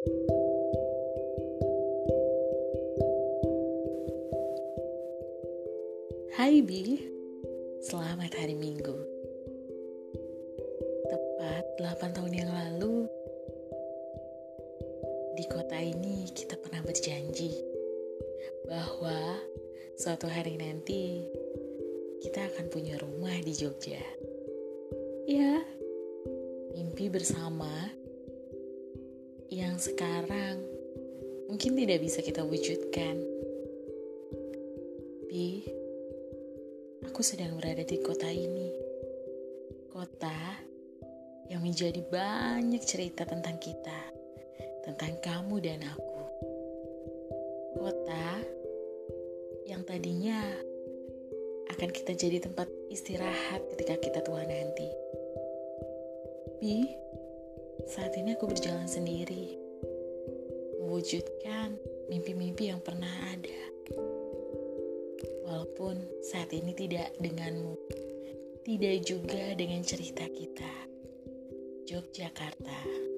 Hai Bi, selamat hari Minggu. Tepat 8 tahun yang lalu, di kota ini kita pernah berjanji bahwa suatu hari nanti kita akan punya rumah di Jogja. Ya, mimpi bersama yang sekarang mungkin tidak bisa kita wujudkan. Bi, aku sedang berada di kota ini. Kota yang menjadi banyak cerita tentang kita, tentang kamu dan aku. Kota yang tadinya akan kita jadi tempat istirahat ketika kita tua nanti. Bi, saat ini aku berjalan sendiri, mewujudkan mimpi-mimpi yang pernah ada walaupun saat ini tidak denganmu, tidak juga dengan cerita kita. Yogyakarta.